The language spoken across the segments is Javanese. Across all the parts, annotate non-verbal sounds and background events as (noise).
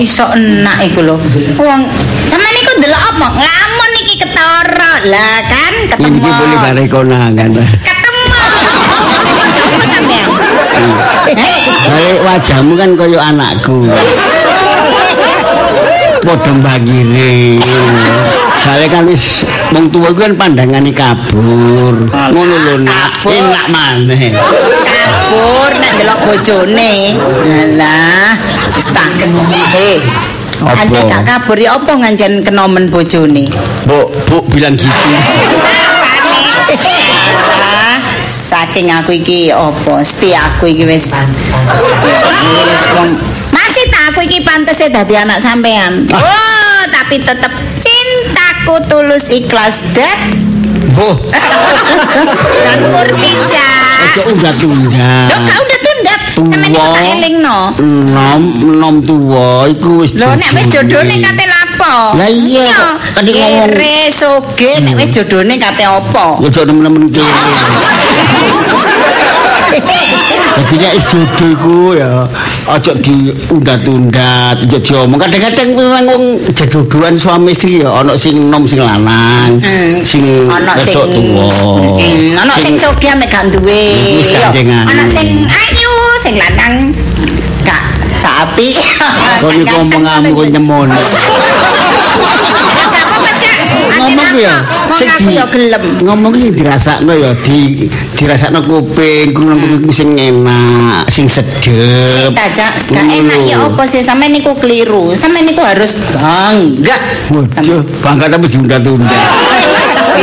iso enak iku lho. Wong sampean niku ndelok apa? Nglamun iki ketara. Lah kan ketemu. Iki boleh bare. Ketemu. Apa sampean? Eh? Bare wajahmu kan kaya anakku. Padha mbagire. Sale kan wis wong tuwa iku kan pandangane kabur. Ngono lho nak. Enak maneh. kabur nek delok bojone. Alah, tak. Eh. Apa? Ante gak kabur ya apa ngancen kenomen bojone? Bu, bu bilang gitu. (laughs) Ah, Saking aku iki apa? Mesti aku iki wis masih tak aku iki pantese dadi anak sampean. Oh, tapi tetep cintaku tulus ikhlas dan Bu, dan murni Cak. undat-undat. Lho gak undat-undat. Elingno. Enom, enom tuwa iku wis Lho nek wis jodone jodone. kate lapo? Lah iya, tadi ngomong- kere soge nek wis jodone kate apa? Ya jok nemen-nemen kene. Jadi (laughs) nek is jodoh iku ya aja diundat-undat, aja diomong. Kadang-kadang memang wong jodohan suami istri ya ana sing enom sing lanang, Hmm, sing ana sing tuwa. Hmm, ana sing soge ame gak duwe. Wis gandengan. Ana sing ayu, sing lanang gak gak apik. Kok niku omonganmu kok apa-apa, Cak. Ati Ngomong ya, sing aku di- yo gelem. Ngomong iki dirasakno ya di dirasakno kuping, krungu sing enak, sing sedep. Tajak, gak enak ya apa sih sampean niku keliru. Sampean niku harus bangga. Waduh, bangga tapi diundat-undat. (laughs)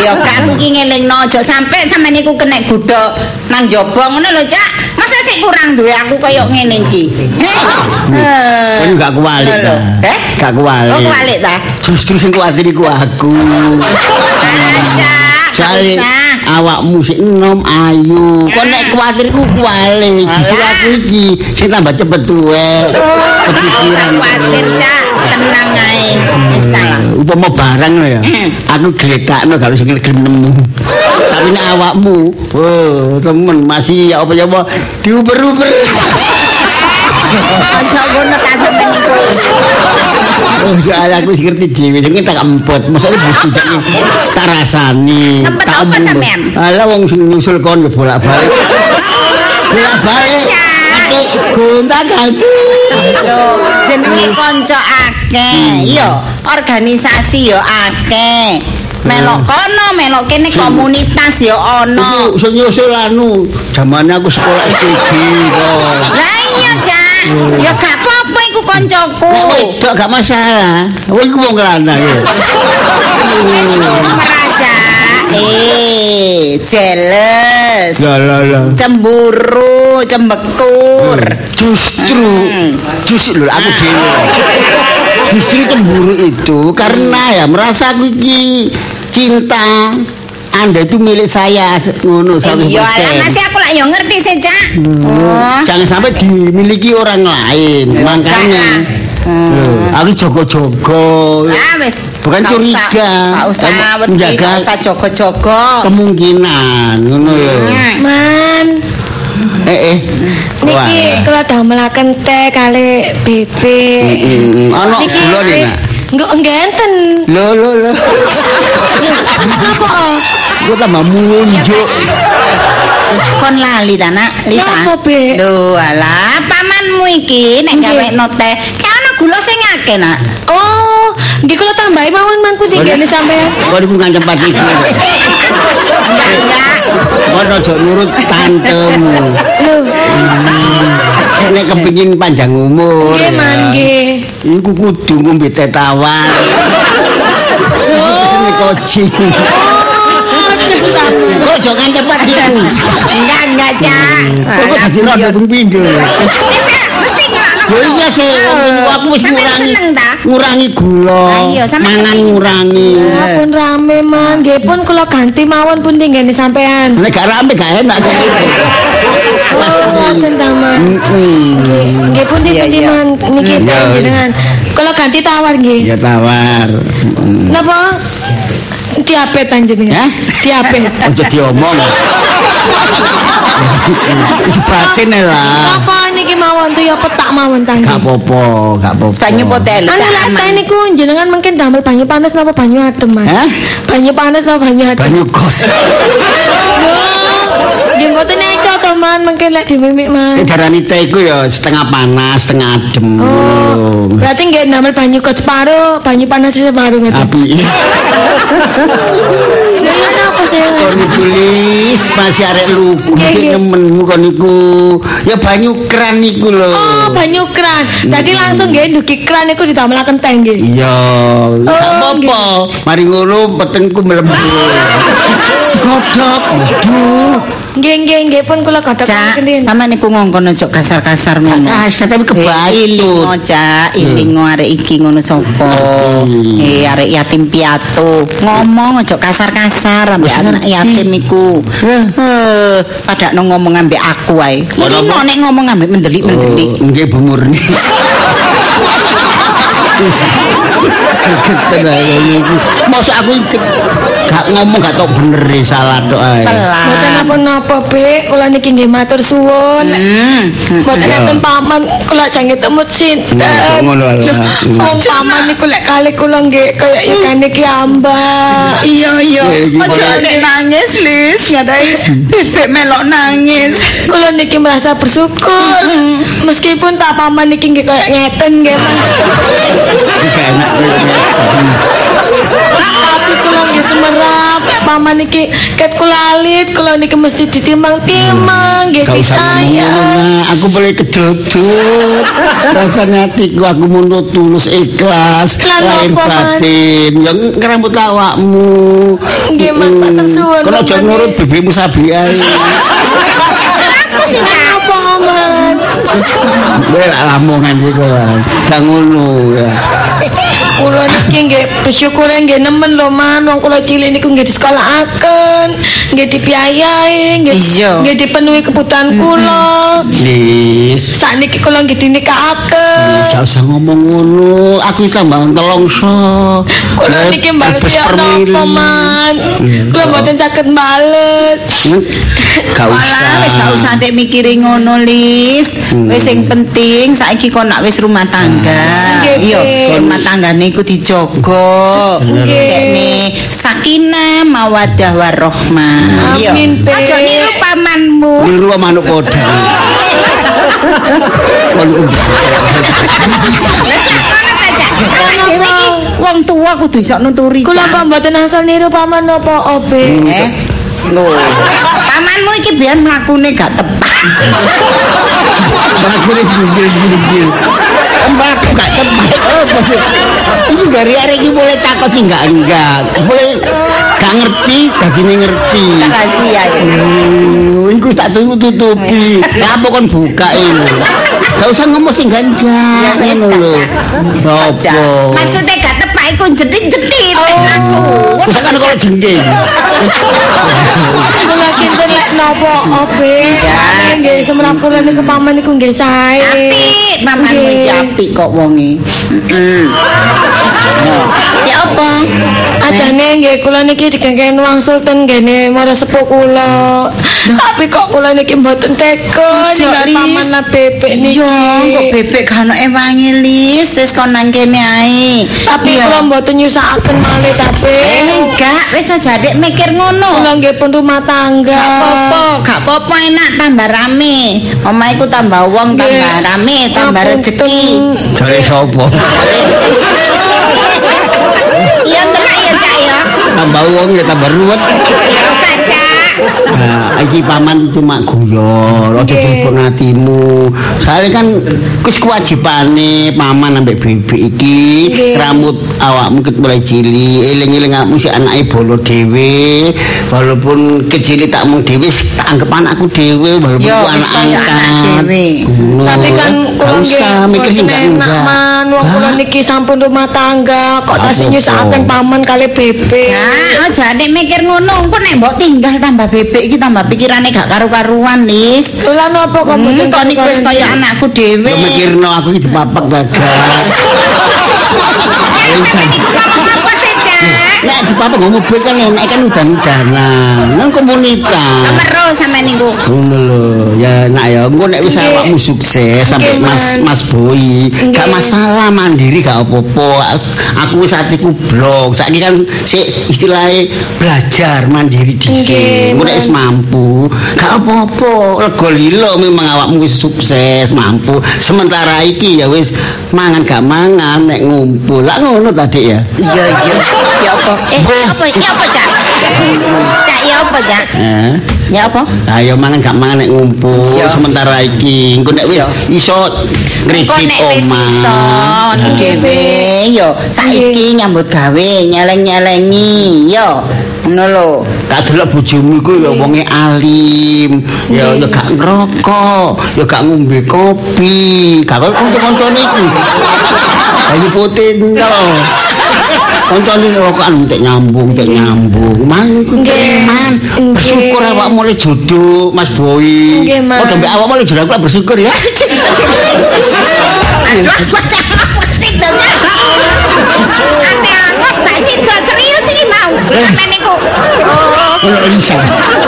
Ya kan iki ngelingno aja sampe sampe niku kena gudha nang jaba ngono lho Cak. Masa sik kurang duwe aku kaya ngene iki. Heh. Kan gak kualik Ngono lho. ta. Eh? Gak kualik. Oh kualik ta? Justru sing kuatir iku aku. (laughs) Ah, Usah. awakmu sing enom ayu. Kok nek kuatirku kualik. Justru Alah. aku iki sing tambah cepet tuwe. Kepikiran. Kuatir Cak, tenang ae. Wis ta lah. Upama barang lho ya. Hmm. Aku gletakno gak sing gelem nemu. Tapi nek awakmu, oh, temen masih ya apa ya apa diuber-uber. Aja ngono ta niku. Oh, aku wis ngerti dhewe, sing tak empet. Maksudnya bojo nek tak rasani. Empet tak sampean? Alah wong sing nyusul kon ya bolak-balik. Bolak-balik. Ate gonta-ganti. Lho, jenenge kanca akeh. Yo, organisasi yo akeh. Melok kono, melok kene komunitas yo ono. Iku sing nyusul anu, zamane aku sekolah kok. Lah iya, Cak. Ya gak koncoku. Nek wedok gak masalah. Wong iku wong lanang ya. Meraja. Eh, jealous. Lah lah lah. Cemburu, cembekur. Justru, Hmm. justru aku dhewe. Justru cemburu itu karena ya merasa aku iki cinta. Anda itu milik saya ngono 100%. Iya, lah masih aku lah yo ngerti sih, Cak. Oh. Jangan sampai dimiliki orang lain. Makanya Hmm. Loh, aku jogo-jogo. Ah, wis. Bukan Gak curiga. usah- Gak usah Kamu wedi, menjaga- gak usah jogo-jogo. Kemungkinan ngono lho. Hmm. Man, Eh eh. Niki kula damelaken teh kali bebek. Ono Niki gula nih, Nak. Enggak ngenten. Lho lho lho. (laughs) Apa? Gue tambah munjuk. Kon lali ta, Nak? Lisa. Lho, alah, pamanmu iki nek Nggih. gawekno teh, kayak ana gula sing akeh, Nak. Oh, nggih kula tambahi mawon man putih ngene sampean. Kau iku ngan tempat iki. Enggak. Kau ojo nurut tantemu. Lho, Nek kepengin panjang umur. nggih ya. man nggih. Iku kudu ngombe teh tawar. Oh. Kau ojo ngan tempat iku. Enggak, enggak, Cak. Kau kok dadi rada ping pindho. Mesti. Lho iya sih, aku wis ngurangi ta? ngurangi gula. Ah, iya, sampeyan mangan ngurangi. Pun rame man, nggih pun kula ganti mawon pun ngene sampean. Nek gak rame gak enak. Oh, cinta man. Nggih, pun Iya, pundi iya. man niki Iya, iya. dengan kula ganti tawar nggih. Ya tawar. Napa? Diabet panjenengan. Hah? Diabet. Ojo diomong. Batin lah. Apa niki mawon tuh ya petak mawon tangki. Gak apa-apa, gak apa-apa. Banyu potel Anu lek niku jenengan mungkin damel banyu panas napa banyu adem, Mas? Hah? Banyu panas napa banyu adem? Banyu got. Nggih mboten to, Man, mungkin lek dimimik, Man. Darani teh iku ya setengah panas, setengah adem. Oh, berarti nggih damel banyu got separuh, banyu panas separuh ngeten. Api. Lha iya napa sih? Kon iku lis masih arek lugu nggih. nemenmu kon iku. Ya banyu keran iku lho. Oh, banyu kran. Tadi langsung nggih nduki kran iku didamelaken teh nggih. Iya, gak Oh, apa-apa. Mari ngono petengku mlebur. (laughs) Godhog. Aduh. Nggih nggih nggih pun kula godhog Cak, kendhin. sama niku ngongkon ojo kasar-kasar ngono. Kasar tapi kebayut. Eh, Ilingo cak, ilingo arek iki ngono sapa? Eh arek yatim piatu. Ngomong ojo kasar-kasar ambek Wis anak yatim iku. Eh. Pada ngomong ambek aku ae. Mulino apa? nek ngomong ambek mendelik-mendelik. Oh, Nggih Bu Murni. (laughs) Iki. Mosok aku gak ngomong gak tau bener e, salah tok ae. Mboten napa-napa, Pik. Kula niki nggih matur suwun. Hmm. Mboten Ya. enten paman kula jange temut sinten. Ya, ngono lah. Wong paman niku lek kali kula nggih kaya ikane ki ambak. Iya iya, iki ojo boleh. nek nangis Lis, ngadai bebek melok nangis. Kula niki merasa bersyukur. Meskipun tak paman niki nggih kaya ngeten nggih, enak. Tapi kula nggih semerap. Paman niki ket kula alit, kula niki mesti ditimang-timang nggih ngono, aku boleh kedudut. Rasanya hatiku aku mundur tulus ikhlas, Lah, lahir batin. Yang ngerambut awakmu. Nggih, Man, matur suwun, Kalau Man, jangan nurut bebekmu sabi ae. Apa sih? Apa, Man? Weh lamongan sih kok. Gak ngono ya. Kula niki nggih bersyukur nggih nemen lho man wong kula cilik niku nggih disekolahaken, nggih dibiayai, nggih dipenuhi kebutuhan kula. Lis. Sakniki kula nggih dinikahaken. Gak usah ngomong ngono. Aku iki tambah telongso. Kula niki mbales bebes ya permili. napa man. Kula mboten saged bales. Hmm, Gak usah. wis gak usah ndek mikiri ngono, Lis. Wis sing penting saiki kon nak wis rumah tangga. Nggih, Iya, rumah tanggane iku dijogo. Cekne sakinah mawaddah warahmah. Iya. Aja niru pamanmu. Niru manuk iki wong tua kudu iso nuturi. Kula apa mboten asal niru paman napa obe. Lho. Pamanmu iki biyen mlakune gak tepat. Mbak, gak tepat. Oh, Ini dari hari ini boleh takut sih enggak enggak. Boleh gak ngerti, kasih ngerti. Rahasia iki. Oh, Iku tak tutup tutupi. Lah apa kon buka ini? Gak usah ngomong sing ganjang. Ya wis. Aja. Apa? Maksudnya gak iku jedit-jedit Oh. aku. Usah kan kalau jengking. Kula kinten lek napa obe. Ya. Nggih semrap kula niku paman niku nggih sae. Apik, pamanmu iki apik kok wonge. Heeh. Ya apa? Ajane nggih kula niki digengken wangsul ten ngene marang sepuh kula. Tapi kok kula niki mboten tega ninggal paman lan bebek niki. Iya, kok bebek gak ono ewangi lis, wis kon nang kene ae. Tapi kula mboten nyusakaken malih tapi. Eh, enggak, wis aja dek mikir ngono. Kula nggih pun rumah tangga. Gak apa-apa, gak apa-apa enak tambah rame. Omahku tambah wong, tambah rame, tambah rezeki. Jare sapa? Tambah wong ya tambah ruwet. Nah, iki paman cuma guyon, aja direpot hatimu. Soalnya kan wis kewajibane paman ambek bebek iki Nggih. rambut awakmu ket mulai cilik, eling-eling awakmu si anake bolo dhewe. Walaupun kecil tak mung dhewe tak anggap anakku dhewe walaupun Yo, anak angkat. Tapi kan nggih usah mikir sing enggak enggak. man, wong kula niki sampun rumah tangga, kok tasih apa-apa. nyusakaken paman kali bebek. Ya, aja nek mikir ngono, engko nek mbok tinggal tambah bebek iki tambah pikirane gak karu-karuan, Lis. Lha napa kok Hmm, mboten kok niku wis kaya anakku dhewe. Mikirno aku iki dipapak (laughs) gagak. Nek dipapak ngomong mobil kan enak kan udan-udanan. Nang komunitas. Nomor sama niku. Ngono lho, ya Ya nak ya, engko nek wis awakmu sukses sampai Mas. Mas Boy, gak masalah mandiri gak apa-apa. Aku wis atiku blok. Saiki kan sik istilahnya belajar mandiri dhisik. Nggih, Engko nek wis mampu, gak apa-apa. Lega lilo memang awakmu wis sukses, mampu. Sementara iki ya wis mangan gak mangan nek ngumpul. Lah ngono tadi ya. Iya iya. Ya apa? Eh, ya apa? Ya apa, Cak? Cak, ya apa, Cak? Eh. Ya apa? Ayo mangan gak mangan nek ngumpul sementara iki engko nek wis iso nek wis omah. iso dhewe yo saiki nyambut gawe nyeleng-nyelengi yo ngono lho Gak delok bojomu iku ya wonge alim, ya ya gak ngerokok, ya gak ngombe kopi. Gak kok kanca-kancane iki. Ayo putin to. Kancane rokokan tek nyambung, tek nyambung. Man iku. Nggih. Bersyukur awak mulai jodoh Mas Boy. Oh, dambe awak mulai jodoh aku bersyukur ya. ate anggap serius iki mau sampean niku Ono Lisa.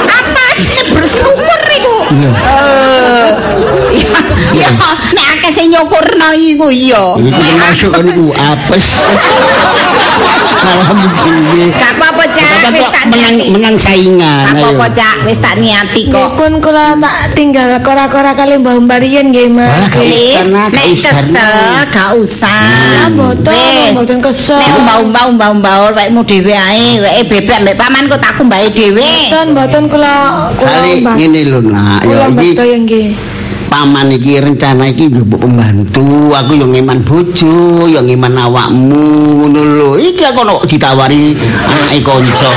apa bersyukur iku Iya. eh ya ya nek akeh sing nyukurno iku iya Ini termasuk kan iku apes. Alhamdulillah. gak apa-apa Cak wis tak menang menang saingan. Gak apa-apa. Cak wis tak niati kok pun kula tak tinggal kora-kora kali Mbah Mbarian nggih Mas. Gak nek kesel gak usah. Mboten, Wis. mboten kesel. Nek umbah-umbah umbah-umbah wekmu dhewe ae, weke bebek mbek pamanku tak kumbahi dhewe. Mboten mboten kula kula ngene lho nak, ya Kula iki. Paman iki rencana iki njupuk pembantu, aku yo ngeman bojo, yo ngeman awakmu ngono lho. Iki aku ono ditawari anake kanca.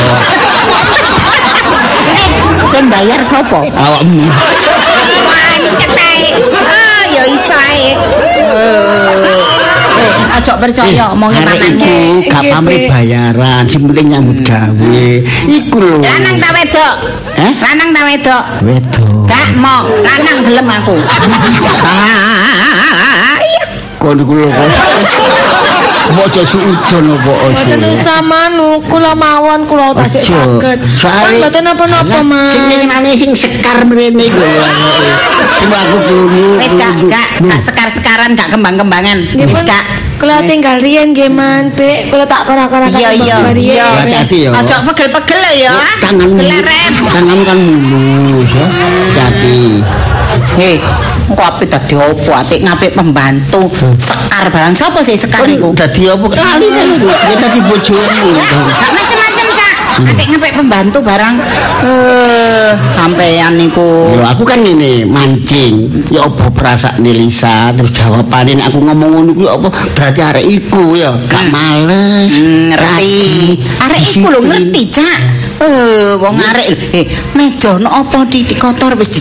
Sing bayar sapa? Awakmu. Eh, aja percaya omongi Arek pamanmu. iku gak pamrih Be. bayaran, sing penting nyambut gawe. Iku lho. Lanang ta wedok? Eh? Lanang ta wedok? Wedok. Gak mau, lanang gelem aku. Kon iku lho kok. Kok aja suudon apa Mboten aja. usah manu, kula mawon kula tasik saged. Kan mboten napa-napa, Mas. Sing ngene sing sekar mrene iku. Sing aku krungu. Wis gak gak gak sekar-sekaran gak kembang-kembangan. Wis gak. Kula tinggal riyen nggih Man, Dek. Kula tak kora-kora Iya iya iya. Hati-hati ya. Aja pegel-pegel lho ya. tanganmu. Keleret. Tanganmu kan mulus ya. Hati. Hei, kok ape dadi opo? Atik ngapik pembantu. Sekar barang sapa sih sekar iku? Dadi apa kali kan? Dadi bojomu. Ya, gak macem-macem, Cak. Atik ngapik pembantu barang. Eh, sampean niku. Lho aku kan ngene mancing. Ya apa perasaan Lisa terus jawabane nek aku ngomong ngono ku ya apa berarti arek iku ya gak males. Hmm, ngerti. Arek iku lho ngerti, Cak. Eh, wong arek eh meja no apa di, di kotor wis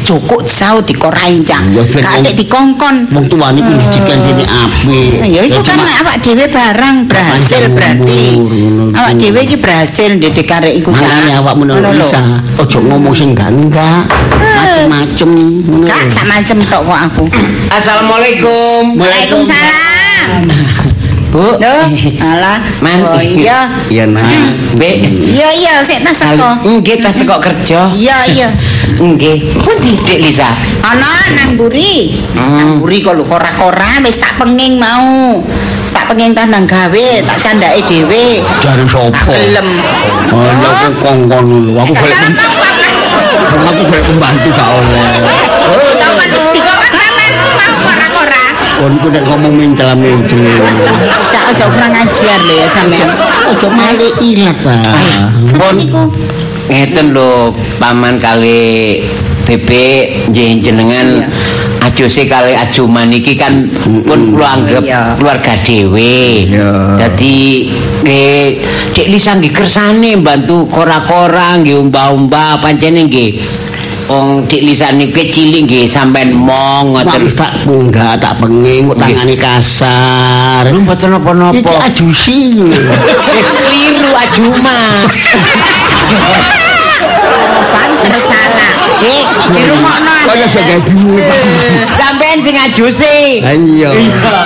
ben Gak wong- atik dikongkon. Wong tuane ku didikan dene apik. Ya itu kan awak dhewe barang berhasil berarti. Awak dhewe iki berhasil ndidik arek iku. Makanya awakmu Ngono lho. bisa ojo ngomong sing enggak enggak macem-macem ngono Gak sak macem tok kok aku. Assalamualaikum. Waalaikumsalam. Bu. Loh, (laughs) alah. Man. Oh iya. (laughs) Iya nak. Be. Iya iya sik tas teko. nggih tas teko kerja. Iya iya. (laughs) Nggih. Pundi Dik Lisa? Ana nang buri. Hmm. Nang buri kok lho kora-kora wis tak penging mau. Wis tak penging tas nang gawe, tak candake dhewe. Jare sapa? Gelem. Oh, lha kok kongkon lho. Aku golek aku golek pembantu gak oleh. Ku nek ngomong mencela-mencel. Cak aja kurang ajar lho ya sampean. Ojo male ilat ta. Sampeyan niku Ngeten lho paman kali Bebek nggih jenengan ajose kali ajuman iki kan pun kula anggap keluarga dhewe. Dadi nggih Dik Lisa nggih kersane bantu kora-kora nggih umbah-umbah pancene nggih Wong Dik Lisa niku cilik nggih sampean mong ngoten. Wis tak punggah, tak penging, kok tangane kasar. Lu mboten Iki napa-napa. ajusi lho. Eh, Keliru ajuma. (laughs) salah. Dik, dirungokno. Kaya jaga bingung. Sampean sing ajusi. Ayo.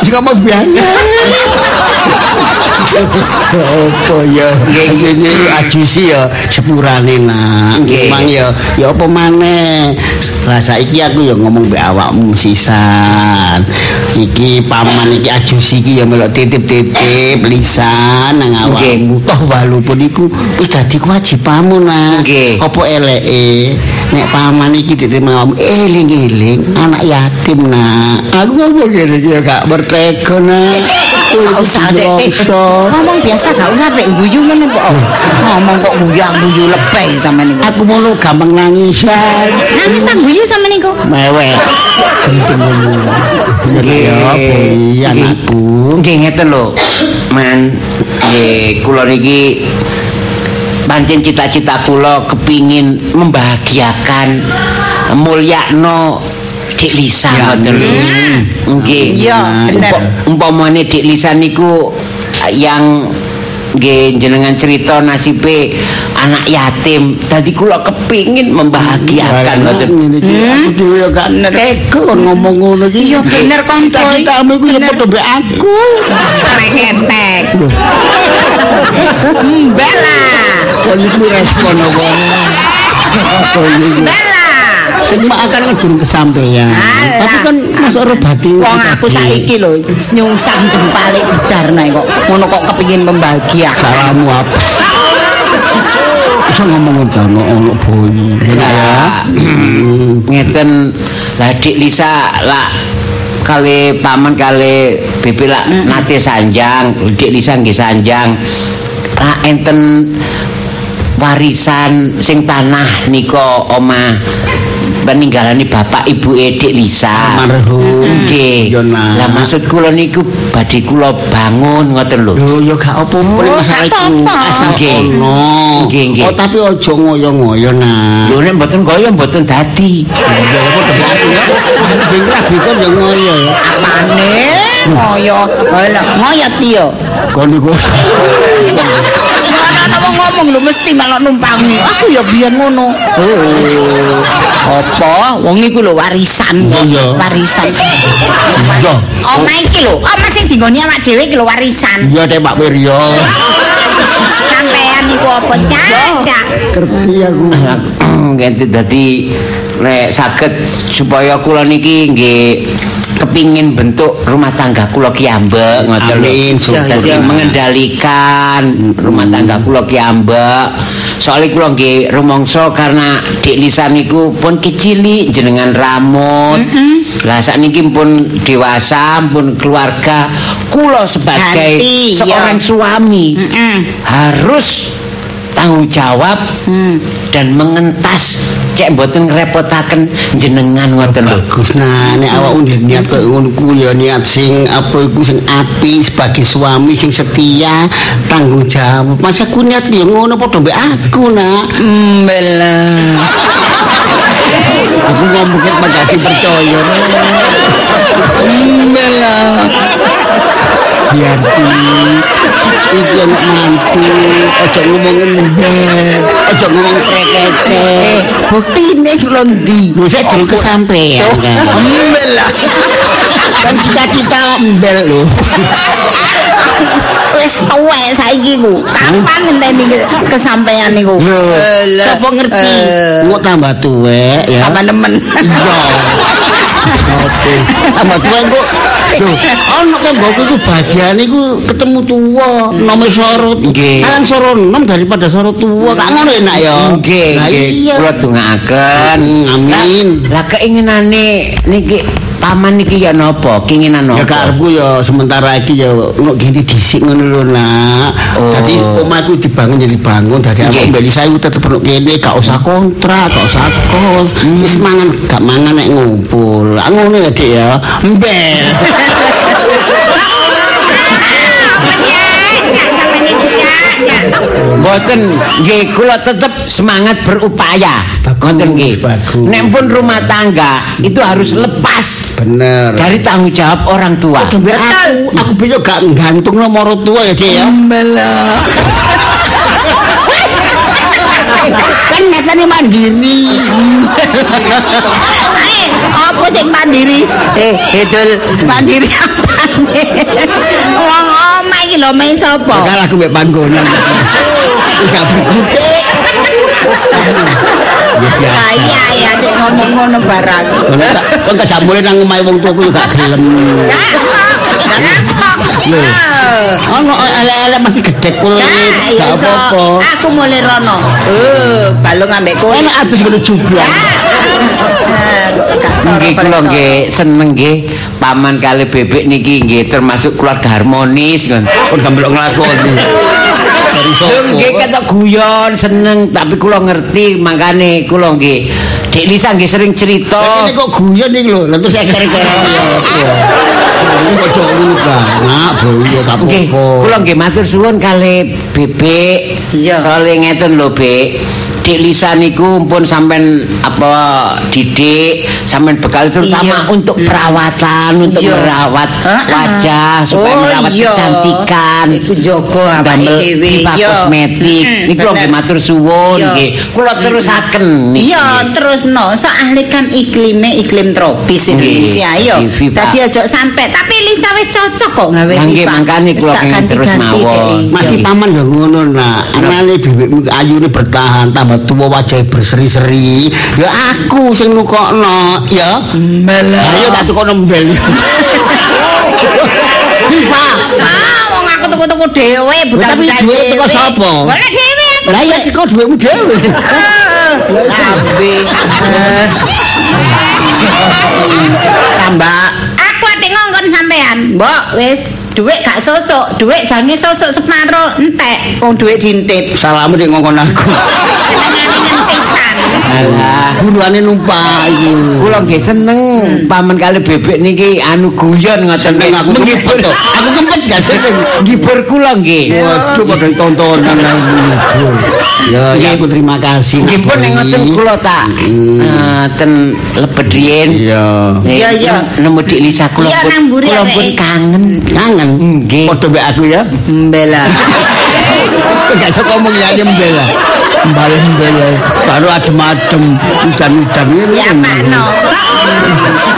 Jika mau biasa. Apa ya? Ini ajusi ya sepurane nak. Memang ya ya apa maneh. Lah saiki aku ya ngomong mbek awakmu sisan. Iki paman iki ajusi iki ya melok titip-titip lisan nang awakmu. Toh walaupun iku wis dadi kewajibanmu nak. Nggih. Apa eleke nek paman iki titip nang awakmu eling-eling anak yatim nak. Aku ngomong ngene iki gak bertega nak. Gak usah dek eh, ngomong biasa gak usah dek guyu kok ngomong kok guyu guyu lebay sama niku Aku mau gampang nangisan. nangis tak guyu sama niku Mewek. Ya anakku. Nggih ngeten lho. Man, nggih kula niki pancen cita-cita kula kepingin membahagiakan mulyakno Dik Lisa ngoten lho. Nggih. Iya, bener. Umpa- Umpamane Dik Lisa niku yang nggih jenengan cerita nasibe anak yatim. Dadi kula kepingin membahagiakan ngoten. Ngene iki aku dhewe ya gak tega kon ngomong ngono iki. Iya, bener, kon, Boy. Cita-citamu iku ya padha mbek aku. Reketek. Bella. Kon iku respon apa? Apa iki? Bella. Sing mak akan ngejurung kesampaian. Alah. Tapi kan masuk ro batin. Wong aku saiki lho nyungsang jempale dijarna kok ngono kok kepengin membahagiakan. Salamu apa? Bisa ngomong ngono ono boy. Ya, ngeten lah Dik Lisa lah kali paman kali bibi lah nate sanjang Dik Lisa nggih sanjang lah enten warisan sing tanah nika omah peninggalane bapak ibu Dik Lisa Almarhum. nggih Ya, lah maksud kula niku badhe kula bangun ngoten lho Yo yo gak Oh, masalah iku. Asal Nggih. ono. Nggih, nggih. Oh tapi aja ngoyo-ngoyo nah. lho nek mboten kaya mboten dadi Ya apa dadi ya. Kan yo ngoyo ya. Apane? Ngoyo. Lah ngoyo tiyo. Kon niku. (laughs) Ana wong ngomong lho mesti malah numpangi. Aku ya biyen ngono. Oh. Apa? Wong iku lho warisan. Warisan. Iya. Omah iki lho, omah sing dinggoni awak dhewe iki lho warisan. Iya Dek Pak Wiryo. Sampean niku apa caca? Ngerti aku. Ganti dadi nek saged supaya kula niki nggih kepingin bentuk rumah tangga kula ki ambek ngoten lho. Mengendalikan rumah tangga kula ki ambek. Soalnya kula nggih rumangsa karena Dik Lisa niku pun kecili jenengan ramut. Lah sakniki pun dewasa, pun keluarga. Kula sebagai Ganti, ya. seorang suami Mm-mm. harus tanggung jawab dan mengentas cek mboten ngrepotaken jenengan ngoten lho. Bagus nah nek awak udah niat koyo ngono ku ya niat sing apa iku sing api sebagai suami sing setia tanggung jawab. Masa aku niat ya ngono padha mbek aku nak. Bella. Aku ngomong pagati percaya. Bella. Biarti iki anak mantu aja ngomong embel aja ngomong krekete Eh, buktine lho ndi? lu saya dulu kesampean kan? Embel lah. kan cita-cita embel lu Wis tuwek saiki ku. Kapan ngenteni ke- kesampean niku? lho. Sapa ngerti? Mau tambah tuwek ya? Tambah nemen. iya Oke. Tambah tuwek kok lho ono kan mbokku iku bagian iku ketemu tua nomor sorot Nggih. kan sorot nom daripada sorot tua gak ngono enak ya Nggih, Kula dongaaken. Hmm, amin. Lah keinginane niki paman niki ya napa? Keinginan Ya napa? karepku ya sementara iki ya ngono gini dhisik ngono lho nak. Oh. Dadi omahku dibangun jadi bangun dadi aku mbeli saya tetep ono kene gak usah kontrak, gak usah kos. Wis mangan gak mangan nek ngumpul. Ngono ya Dik ya. Mbel. (laughs) Mboten nggih kula tetep semangat berupaya. Ngoten nggih. bagus. Nek pun rumah tangga itu harus lepas Bener. dari tanggung jawab orang tua. Aku aku bisa gak gantung nomor tua ya Dik ya. kan nyatane mandiri. Eh, apa sing mandiri? Eh, Hedul, mandiri apa? Omah iki lho meh sapa? Kalau aku mbek panggonan. Gak berkutik. Ah, iya ya dek ngomong ngono barang. Kok gak mulai nang omahe wong tuaku yo gak gelem. Ono elek-elek masih gede kulit. Nah, ya Gak iso. apa-apa. Aku mulai rono. Eh, balung ambek kowe. Enak atus ngono jublang. Nggih kula nggih seneng nggih paman kali bebek niki nggih termasuk keluarga harmonis ngono. Kon. Dari Lho sapa? nggih ketok guyon seneng tapi kula ngerti makane kula nggih Dik Lisa nggih sering cerita. Ini kok guyon iki lho, lha terus ya. Kok luka. Nak, gak apa-apa. kula nggih matur suwun kali Bebek. Iya. Soale ngeten lho, Bek. Dik Lisa niku pun sampean apa didik, sampean bekal terutama Iya. untuk perawatan, untuk Iya. merawat wajah supaya Oh, merawat iya. kecantikan. Iku jaga awake Damel dhewe, pipa iya. kosmetik. Mm, Niku lho matur suwun nggih. Kula terusaken niki. Iya, terus no, soalnya kan iklimnya iklim tropis Indonesia, yo. Tadi aja sampai, tapi Lisa wis cocok kok gawe nggih, mangkane kula terus mawon. Masih paman ya ngono nah. Anane bibikmu ayune bertahan tambah tua wajah berseri-seri. Ya aku sing nukokno, ya. Ayo tak tukokno mbel. Ah, wong aku tuku-tuku dhewe, budal Tapi duit teko sapa? Golek dhewe. Lah ya kok duitmu dhewe. Kabeh. Eh. Tambah aku ate ngongkon sampean. Mbok wis dhuwit gak sosok, dhuwit jange sosok separo entek wong dhuwit dintit. Salamu nek ngongkon aku. (laughs) Buruane numpak iki. Kula nggih seneng paman kali bebek niki anu guyon ngoten Seneng nggih. aku menghibur. kempet. Aku kempet gak seneng. Nghibur kula nggih. Waduh, pada tontonan aku. Ya, ya aku terima kasih. Nggih pun ngoten kula tak Hmm. eh, ten lebet riyen. Iya. Iya, iya. Nemu Dik Lisa kula pun kangen. Kangen. Nggih. Padha mbek aku ya. Mbela. Gak iso ngomong ya mbel. Mbale mbel. Baru adem-adem hujan-hujan ini. Ya Pak no.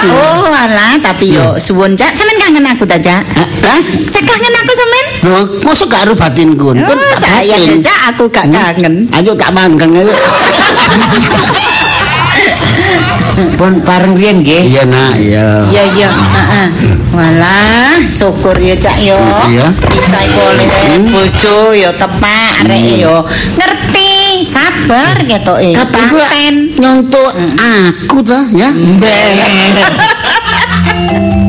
Oh alah tapi yo suwun Cak sampean kangen aku ta Cak? Hah? Cak kangen aku sampean? Loh, mosok gak aru batinku? Kan Oh, tak saya. Cak aku gak kangen. Ayo tak mangkeng ayo. (laughs) Pun bareng riyen nggih. Iya nak, iya. Iya iya, heeh. Walah, syukur ya Cak yo. Iya. Bisa iku oleh bojo yo tepak arek yo ngerti, sabar ketoke. Tapi ku Paten. nyontok aku ta ya. (laughs)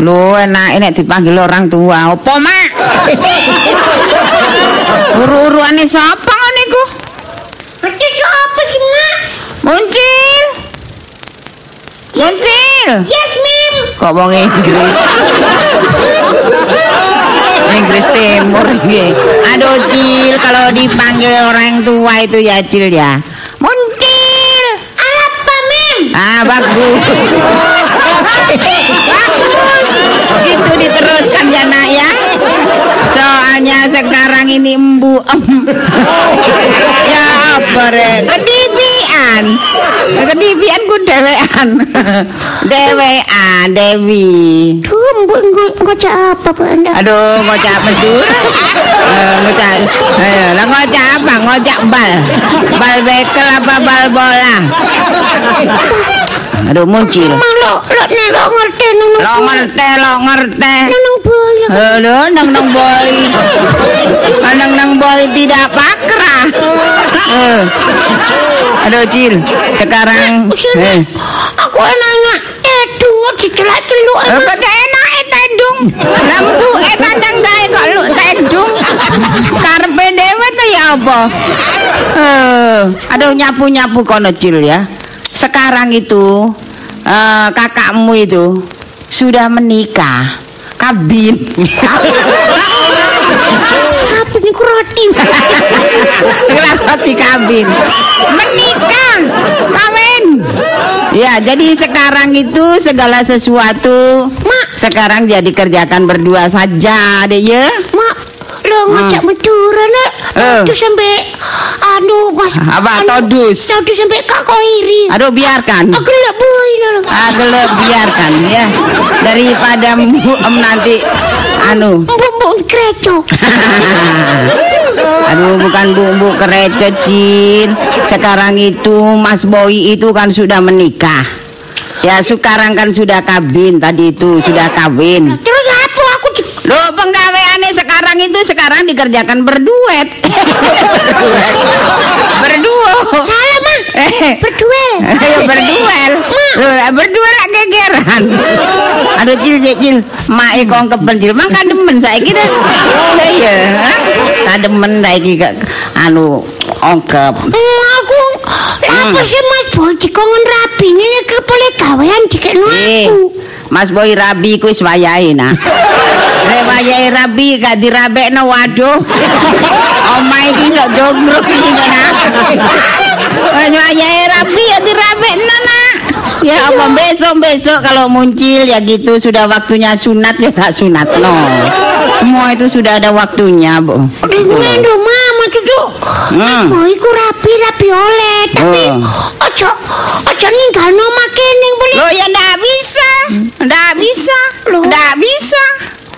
Lu enak nek dipanggil orang tua. Apa, Mak? Uru-uruane sapa ngene iku? Muncil sapa sih, Mak? Muncil. Muncil. Yes, Mim. Kok wong Inggris? Inggris Timur iki. Aduh, Cil, kalau dipanggil orang tua itu ya, Cil ya. Muncil. Apa, Mim? Ah, bagus. Bagus. Gitu diteruskan ya, Nak ya. Soalnya sekarang ini embu em. ya apa dhewean. Kedipian ku dhewean. Dhewean Dewi. Ngo- ngocak apa Bu Anda? Aduh, ngocak bedur. Eh, ngocak. Ayo, lah ngocak apa? Ngocak bal. Bal bekel apa bal bola? Aduh. Emang lo, lo ngerti nang Lo ngerti, lo ngerti. nang boy lo. Aduh, nang nang boy. Nang nang boy tidak pakrah. Eh. Aduh, Cil. Sekarang eh Aku nanya, dungo dicelak-celuk Eh, emang. kok enak eh tendung lampu eh tandang gawe kok lu tendung karpe dewe tuh ya apa eh aduh nyapu nyapu kono cil ya sekarang itu eh, kakakmu itu sudah menikah. Kabin. Apa nih ku roti? roti kabin. Menikah. Kawin. Ya jadi sekarang itu segala sesuatu Mak. sekarang dia dikerjakan berdua saja deh ya? Mak, lo ngocak Madura nek. Eh. Itu sampai anu pas Apa, anu, todus? Todus sampai kak koiri. aduh biarkan Aku lek boy lo. Agak biarkan ya daripada em nanti anu Mbok kreco. (laughs) aduh bukan bumbu kereco Cil sekarang itu Mas Boy itu kan sudah menikah ya sekarang kan sudah kabin tadi itu sudah kawin Terus apa aku Loh penggaweannya sekarang itu sekarang dikerjakan berduet (laughs) berduo salah mah. eh Berduel. Ayo berduel. Loh, berduel gegeran. Aduh cil cil mak e kong kependil, mak kademen saiki dah. Iya, kademen saiki ke anu ongkep. Hmm, aku apa sih Mas Boy dikongon rapi ini kepala gawean dikekno Eh, aku. Mas Boy rabi ku wis wayahe nah. Nek wayahe rabi gak dirabekno waduh. Omahe iki sok jogrok iki nah. Wis wayahe rabi ya dirabekno nak. Ya apa besok-besok kalau muncul ya gitu sudah waktunya sunat ya tak sunat no. Semua itu sudah ada waktunya, Bu. Dengan mama tuh Hmm. Boy ku rapi rapi oleh tapi Oh. ojo ojo ninggalno makening boleh. Loh ya ndak bisa. Ndak bisa. Loh. Ndak bisa.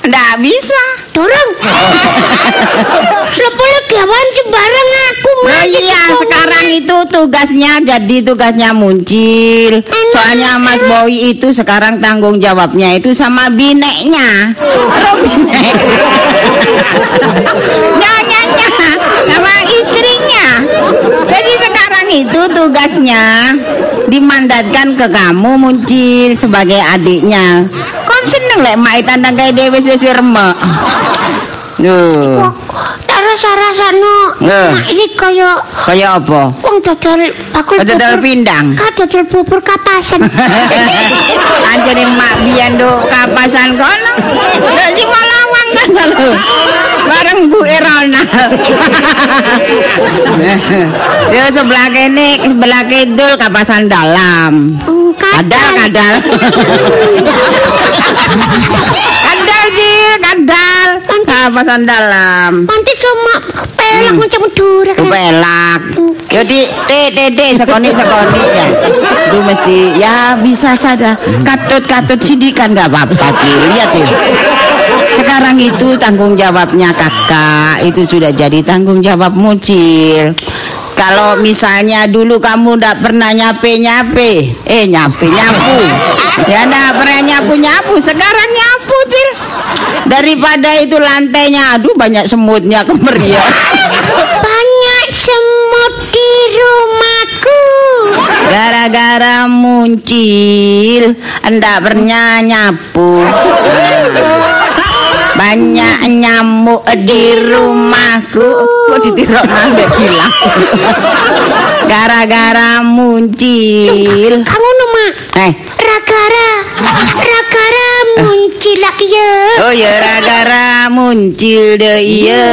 Ndak bisa. Dorong. (laughs) Sepuluh gawan sembarang aku mah. iya, sekarang itu tugasnya jadi tugasnya muncul. Soalnya Mas Boy itu sekarang tanggung jawabnya itu sama bineknya. (laughs) Nyanyinya sama istrinya. Jadi sekarang itu tugasnya dimandatkan ke kamu muncul sebagai adiknya. Kon seneng lek mak tandang kayak dewe sesuai remek. Duh, Rasa-rasano Eh. mak iki kaya kayak apa? wong dodol bakul Dodol pindang. Kadodol bubur kapasan. (laughs) Anjene mak biyen do kapasan kono. Lho si kan lho. Bareng Bu Erona. (laughs) Yo sebelah kene sebelah kidul kapasan dalam. Hmm, Kadal kadal. kadal sih, (laughs) kadal. Kapasan dalam. Nanti cuma pelak macam Madura kan. Kupelak. Yo di de de de sekoni sekoni ya. Itu mesti ya bisa saja. Katut katut sidikan nggak apa-apa sih. Lihat ya. Sekarang itu tanggung jawabnya kakak itu sudah jadi tanggung jawab mucil. Kalau misalnya dulu kamu ndak pernah nyape nyape, eh nyape nyapu, ya ndak pernah nyapu nyapu. Sekarang nyapu cil. Daripada itu lantainya, aduh banyak semutnya kemeriah. Banyak semut di rumahku. Gara-gara muncil Endak pernah nyapu (laughs) Banyak nyamuk di rumahku. Kok ditirok nambah hilang (laughs) Gara-gara muncil. Kamu nama Eh, Ragara. Ragara muncul lagi ya. oh ya gara-gara muncil deh iya.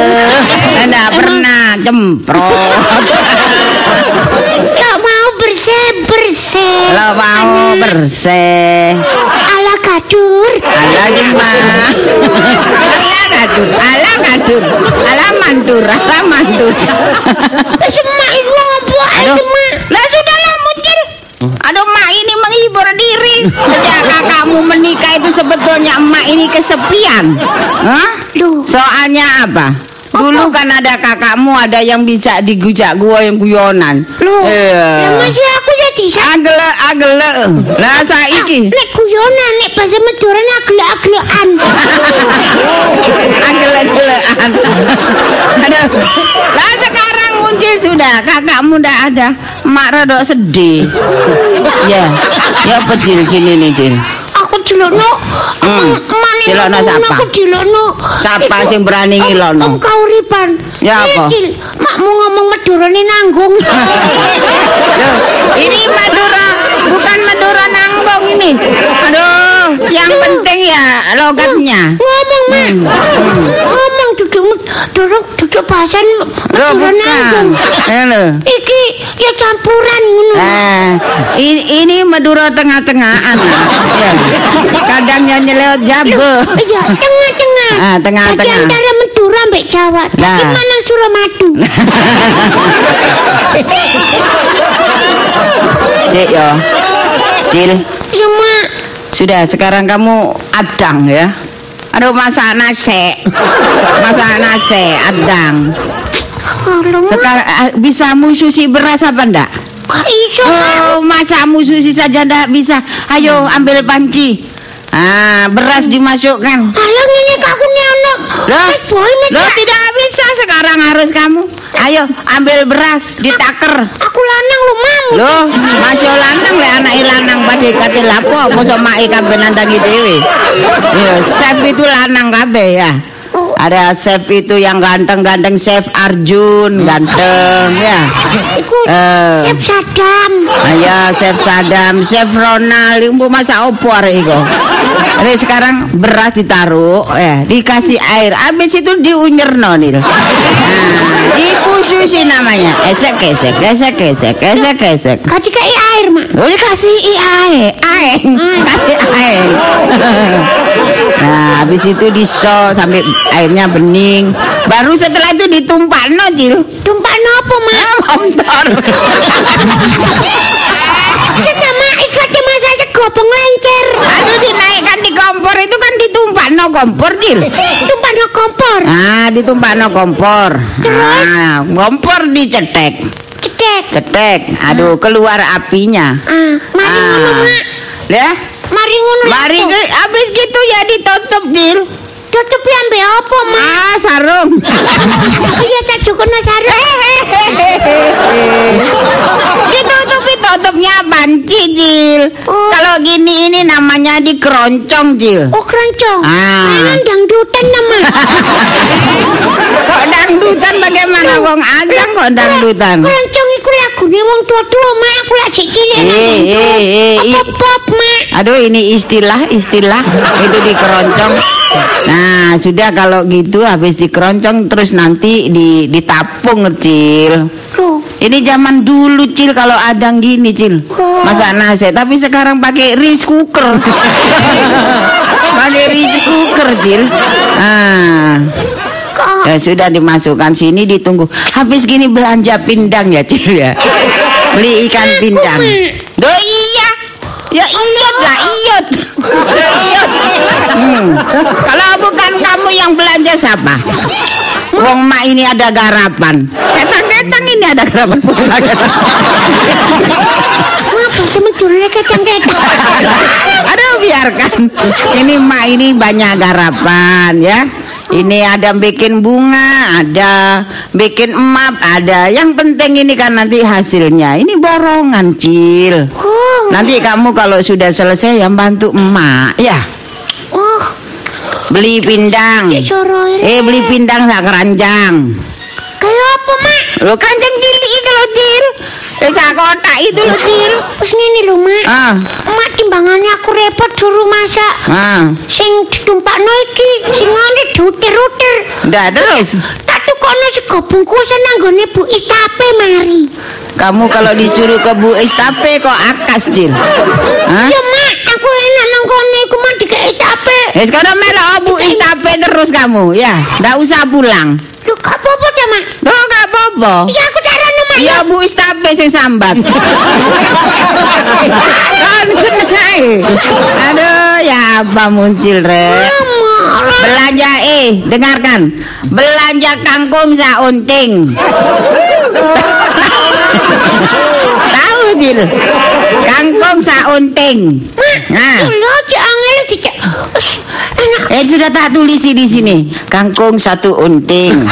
Endak pernah jemprot. Gak mau bersih bersih. Lo mau bersih Ala kadur. Ala gimana? Ala kadur, ala kadur, ala mandur, ala mandur. Semak itu ngomong Aduh, semak. lah sudah lah Sejak kakakmu menikah itu sebetulnya emak ini kesepian. Hah? Soalnya apa? Dulu kan ada kakakmu ada yang bisa digujak gua yang guyonan. loh. Iya. Lah masih aku jadi sa- Agele Lah saiki Nek guyonan, nek bahasa Maduran aglek-aglekan. agele-agelean. Aduh. Lah sekarang muncul sudah kakakmu ndak ada. Mak rada sedih. Ya. Ya apa Cil gini nih Cil? Aku dilokno. Hmm. Siapa? Aku dilokno. Siapa Iku, sing berani Om- ngilokno? Om kauripan. Ya apa? Cil, makmu ngomong Madurane nanggung. (laughs) Loh, ini Madura, bukan Madura Nanggong ini. Aduh, yang penting ya logatnya. ngomong, Mak. Hmm. Ngomong duduk duduk duduk bahasan Loh, Madura bukan. nanggung. Eh, loh. Iki ya campuran ngono. Eh, ini, ini Madura tengah-tengahan. (laughs) Ya. Kadang nyanyi lewat jabe. Iya, tengah-tengah. Ah, tengah-tengah. Jadi antara Madura mbek Jawa. Lah. Tapi mana Suramadu? (laughs) Cik yo. Cil, Ya, Mak. sudah sekarang kamu adang ya. Aduh masak nasi. Masak nasi adang. Sekarang eh, bisa mususi beras apa ndak? kok iso? Oh, masa mususi saja ndak bisa. Ayo ambil panci. Ah, beras dimasukkan. Alah ngene kok aku ne ono. Loh, Loh tidak bisa sekarang harus kamu. Ayo ambil beras ditaker. aku lanang lu mam. Loh, masih lanang le anak lanang pada kate lapo mosok mak kabeh nandangi dhewe. Iya, chef itu lanang kabeh ya. Ada chef itu yang ganteng-ganteng chef Arjun, ganteng ya. Eh. Chef Sadam. Ayo chef Sadam, chef Ronald, ibu masa opo iko. Ini sekarang beras ditaruh, eh dikasih air, habis itu diunyerno nih. Nah, dikususi namanya. Esek esek, esek esek, esek esek. Kau dikai air, Mak. Oh, dikasih i air, air, kasih air. nah, habis itu diso sampai airnya bening. Baru setelah itu ditumpah no, Cil. Tumpah nopo, Mak? Ah, motor. Kita Mak ikatnya masa aja gopong lencer. Aduh dinaikkan di kompor itu kan ditumpah no kompor Cil. Tumpah no kompor. Ah ditumpah no kompor. Ah kompor dicetek, Cedek. cetek. Aduh keluar apinya. Ah, mari ngono, Mak. Ya, Mari ngono. mari apa? habis gitu ya ditutup Cil. Tutup ya ambek apa, Mak? Ah sarung. Iya tak cukup sarung. Ditutupi tutupnya banci Cil. Oh. Kalau gini ini namanya dikeroncong Cil. Oh, keroncong. Ah. Memang dangdutan nama. Kok dangdutan bagaimana wong adang kok dangdutan? Keroncong iku lagune wong tua-tua, Mak. Aku lak sik cilik. Eh, eh, eh, Apa pop, Mak? Aduh ini istilah istilah itu dikeroncong. Nah sudah kalau gitu habis dikeroncong terus nanti di ditapung cil. Loh, Ini zaman dulu cil kalau adang gini cil Oh. masak nasi tapi sekarang pakai rice cooker. (laughs) pakai rice cooker cil. Ah. Ya sudah dimasukkan sini ditunggu. Habis gini belanja pindang ya cil ya. (laughs) Beli ikan pindang. Do iya. Ya iyot lah iyot. Ya, iyot. Hmm. Kalau bukan kamu yang belanja siapa? Wong mak ini ada garapan. Ketang-ketang ini ada garapan. Ngapa sementara kecang-kecang? Aduh biarkan. Ini mak ini banyak garapan ya. Ini ada bikin bunga, ada bikin emap, ada. Yang penting ini kan nanti hasilnya. Ini borongan, Cil. Oh, Nanti kamu kalau sudah selesai yang bantu emak, ya. oh, Beli pindang. Eh, beli pindang sak keranjang. Kayak apa, Mak? Lo keranjang cilik iki lho, Cil. Sak kotak itu lho, Cil. Terus ini lho, Mak. Ah, Mak timbangannya aku repot suruh masak. ah. Sing ditumpakno iki, sing ngene diutir-utir. Ndak terus. Tak tukono sego bungkusan nanggone Bu Istape mari. Kamu kalau disuruh ke Bu Estape kok akas, Cil. Hah? Ya, Mak, aku enak nang kono iku mah dikei Istape. Eh sekarang melok Bu Estape terus kamu ya. Ndak usah pulang. Lho, gak apa-apa Mak. Oh gak apa-apa. Iya, aku carane, Mak. Ya Bu Estape sing sambat. (laughs) kan selesai. apa muncul rek belanja eh dengarkan belanja kangkung saunting (laughs) tahu Jil kangkung saunting nah Lho, Enak. Eh sudah tak tulis di sini. Kangkung satu unting.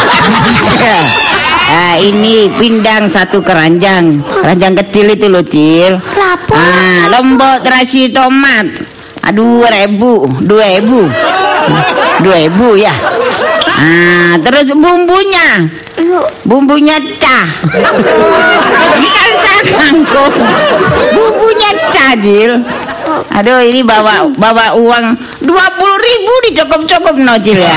ah, (laughs) ini pindang satu keranjang. Keranjang kecil itu loh, Cil. Lapo. Ah, lombok terasi tomat. Aduh, ribu, dua ribu. Dua ribu ya. Ah, terus bumbunya. Bumbunya cah. (laughs) Ini kan cah kangkung. Bumbunya cah, Jil. Aduh, ini bawa bawa uang dua puluh ribu dicokop-cokop no, Cil ya.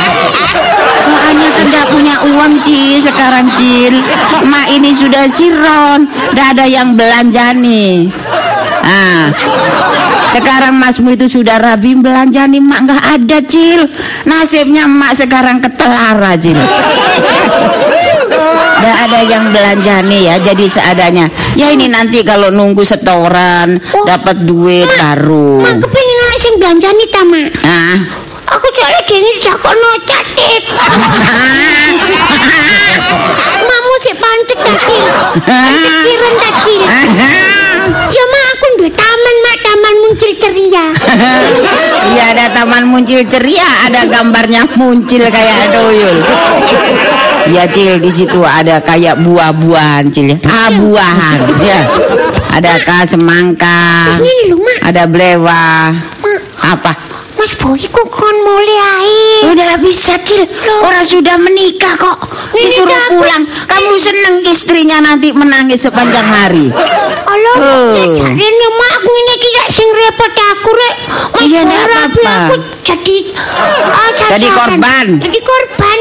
Soalnya nggak punya uang, Cil, sekarang, Cil. Mak ini sudah siron, nggak ada yang belanja nih. Ah, sekarang masmu itu sudah rabi belanja nih mak nggak ada cil nasibnya mak sekarang ketelara cil Nggak ada yang belanja nih ya jadi seadanya ya ini nanti kalau nunggu setoran dapat duit baru Mak kepingin anak sing belanja nih ta, Mak. ah Aku soalnya gini jakono catit. (laughs) Mamu sih pancet cacil. Kiren cacil. Ya mak taman mak taman muncul ceria. (laughs) Iya ada taman muncul ceria, ada gambarnya muncul kayak doyul. Iya cil di situ ada kayak buah-buahan cil ya. Ah buahan ya. Ada kah semangka, ada belewah. Mak, Apa? Mas Boy kok kon mulai. Udah bisa cil, orang sudah menikah kok. Ini Disuruh dapat. pulang, kamu seneng istrinya nanti menangis sepanjang hari. Allah, Oh. nek jarene mak aku iki gak sing repot aku rek. Mas Iya, Boy aku jadi ah, Jadi korban. Jadi korban.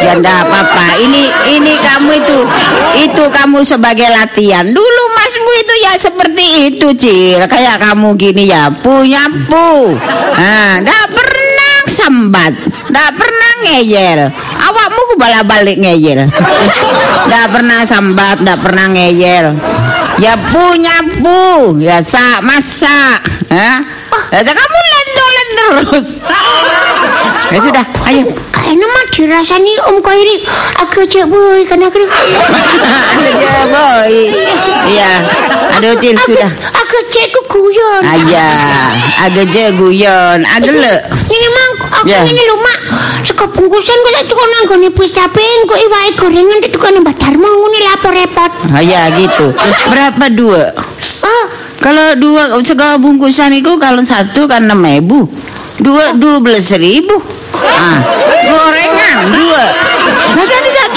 Ya enggak apa-apa. Ini ini kamu itu itu kamu sebagai latihan. Dulu masmu itu ya seperti itu, Cil. Kayak kamu gini ya, punya pu. Nah, enggak pernah sambat, enggak pernah ngeyel. Awakmu ku balik ngeyel. Enggak pernah sambat, enggak pernah ngeyel. Ya punya pu, ya sak masak. Ya, kamu lendolen terus. Ya sudah, ayo. Kayaknya mah dirasani Om Koiri agak cek boy karena aku Aduh, boy. Iya. Aduh, Cil, sudah. agak cek ku guyon. Ayah, agak je guyon, agak le. Ini mang aku ini lho Saka bungkusan kok lek tukang nanggone pisapen kok iwake gorengan di tukang Mbak Darmo ngene lapor repot. Ayah gitu. Berapa dua? Oh, Kalau dua segala bungkusan itu kalau satu kan enam ribu, dua dua belas ribu. Ah, gorengan dua. Nah, kan tidak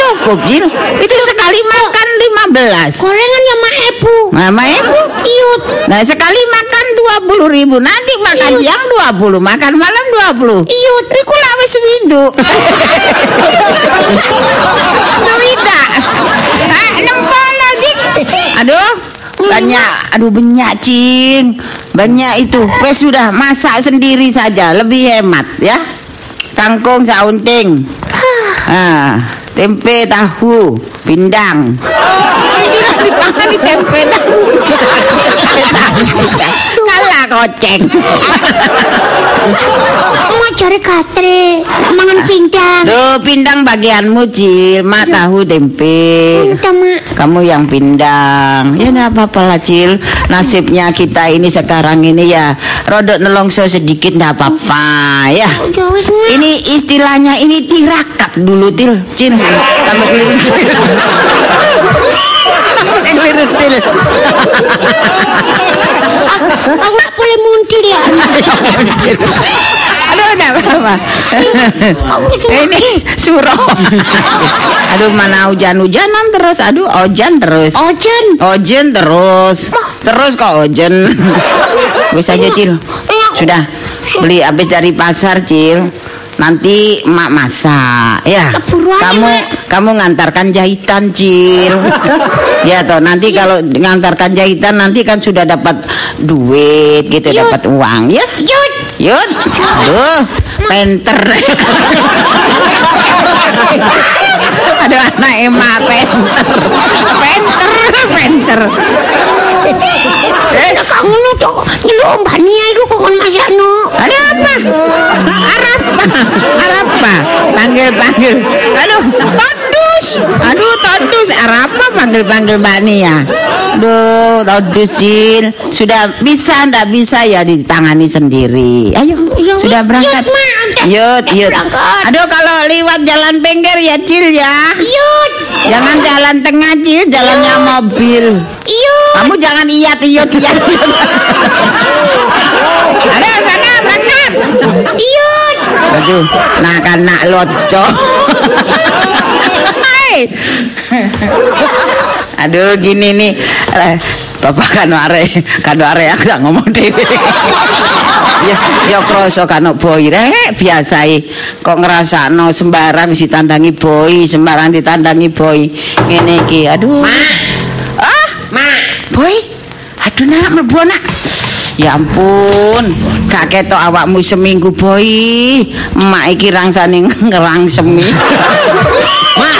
Jil. Itu sekali makan lima belas. gorengan ya mak ebu. Mama ibu. Iut. Nah sekali makan dua puluh ribu. Nanti makan siang dua puluh Makan malam dua puluh. Iut. Iku lah wis windu. Duita Ah, nempel lagi. Aduh banyak. Aduh banyak cing. Banyak itu. Wes sudah masak sendiri saja. Lebih hemat ya. Kangkung saunting. Ah tempe tahu pindang di tempe kalah koceng Mau cari gatel, mangan pindang. Duh, pindang bagianmu, Cil. Mak tahu tempe. Kamu yang pindang. Ya enggak apa-apa lah, Cil. Nasibnya kita ini sekarang ini ya rodok nelongso sedikit enggak apa-apa, ya. Wis mak. Ini istilahnya ini tirakat dulu, Til. Cil, sampai keliru. Til. Aku boleh ya. Aduh, enggak apa-apa. Ini suruh. Aduh, mana hujan-hujanan terus. Aduh, ojan terus. Ojen. Ojen terus. Terus kok ojen. Wis aja, Cil. Sudah. Beli habis dari pasar, Cil. Nanti mak masak ya. Kamu kamu ngantarkan jahitan, Cil ya toh nanti ya. kalau ngantarkan jahitan nanti kan sudah dapat duit gitu dapat uang ya? Yud. Yud. Aduh penter (laughs) ada anak emak penter penter penter iya, eh kamu lu tuh nyelom bania itu kok kan masih anu? Ada apa? Arab apa Arab apa panggil panggil. Aduh stop Aduh, todus. Apa panggil panggil Mbak Nia? Duh, todus Cil. Sudah bisa ndak bisa ya ditangani sendiri. Ayo, Ya, sudah berangkat. Yut, Yut, yut. berangkat. Aduh, kalau lewat jalan pinggir ya Cil ya. Yut, Jangan jalan tengah Cil, jalannya mobil. yut. Kamu jangan iyat iyut iyat. iyut. Ayo sana berangkat. Yut. Aduh, nak anak loco. (laughs) (laughs) Aduh, gini nih. Eh, Bapak kan are, kan are aku gak ngomong dhewe. (laughs) ya, ya kroso kan boy rek biasae. Kok ngrasakno sembarang wis ditandangi boy, sembarang ditandangi boy. Ngene iki. Aduh. Ah, Mak, boy. Aduh nak mlebu nak. Ya ampun, gak ketok awakmu seminggu boy. Emak iki rangsane ngerang (laughs)